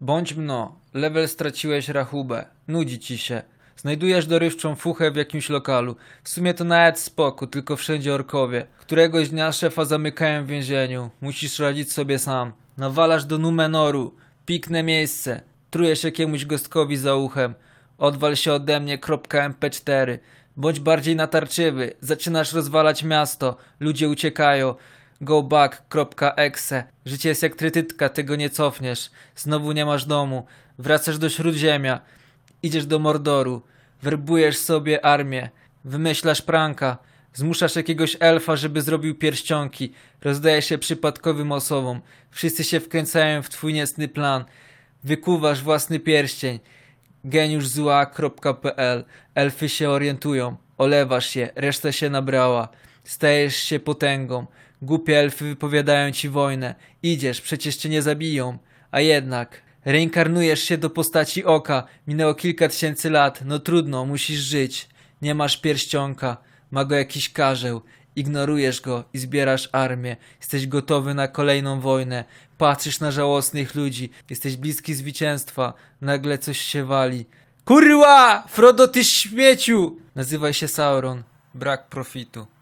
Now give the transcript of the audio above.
Bądź mno, level straciłeś rachubę, nudzi ci się. Znajdujesz dorywczą fuchę w jakimś lokalu. W sumie to nawet spoko, tylko wszędzie orkowie. Któregoś dnia szefa zamykają w więzieniu. Musisz radzić sobie sam. Nawalasz do Numenoru. Pikne miejsce. Trujesz jakiemuś gostkowi za uchem. Odwal się ode mnie, kropka mp4. Bądź bardziej natarczywy. Zaczynasz rozwalać miasto. Ludzie uciekają. Go back.exe. Życie jest jak trytytka, tego nie cofniesz. Znowu nie masz domu. Wracasz do Śródziemia. Idziesz do Mordoru. Werbujesz sobie armię. Wymyślasz pranka. Zmuszasz jakiegoś elfa, żeby zrobił pierścionki. Rozdajesz się przypadkowym osobom. Wszyscy się wkręcają w twój niecny plan. Wykuwasz własny pierścień. geniuszzła.pl Elfy się orientują. Olewasz się, reszta się nabrała. Stajesz się potęgą. Głupie elfy wypowiadają ci wojnę. Idziesz, przecież cię nie zabiją. A jednak, reinkarnujesz się do postaci oka. Minęło kilka tysięcy lat. No trudno, musisz żyć. Nie masz pierścionka. Ma go jakiś karzeł. Ignorujesz go i zbierasz armię. Jesteś gotowy na kolejną wojnę. Patrzysz na żałosnych ludzi. Jesteś bliski zwycięstwa. Nagle coś się wali. Kurwa! Frodo, ty śmieciu! Nazywaj się Sauron. Brak profitu.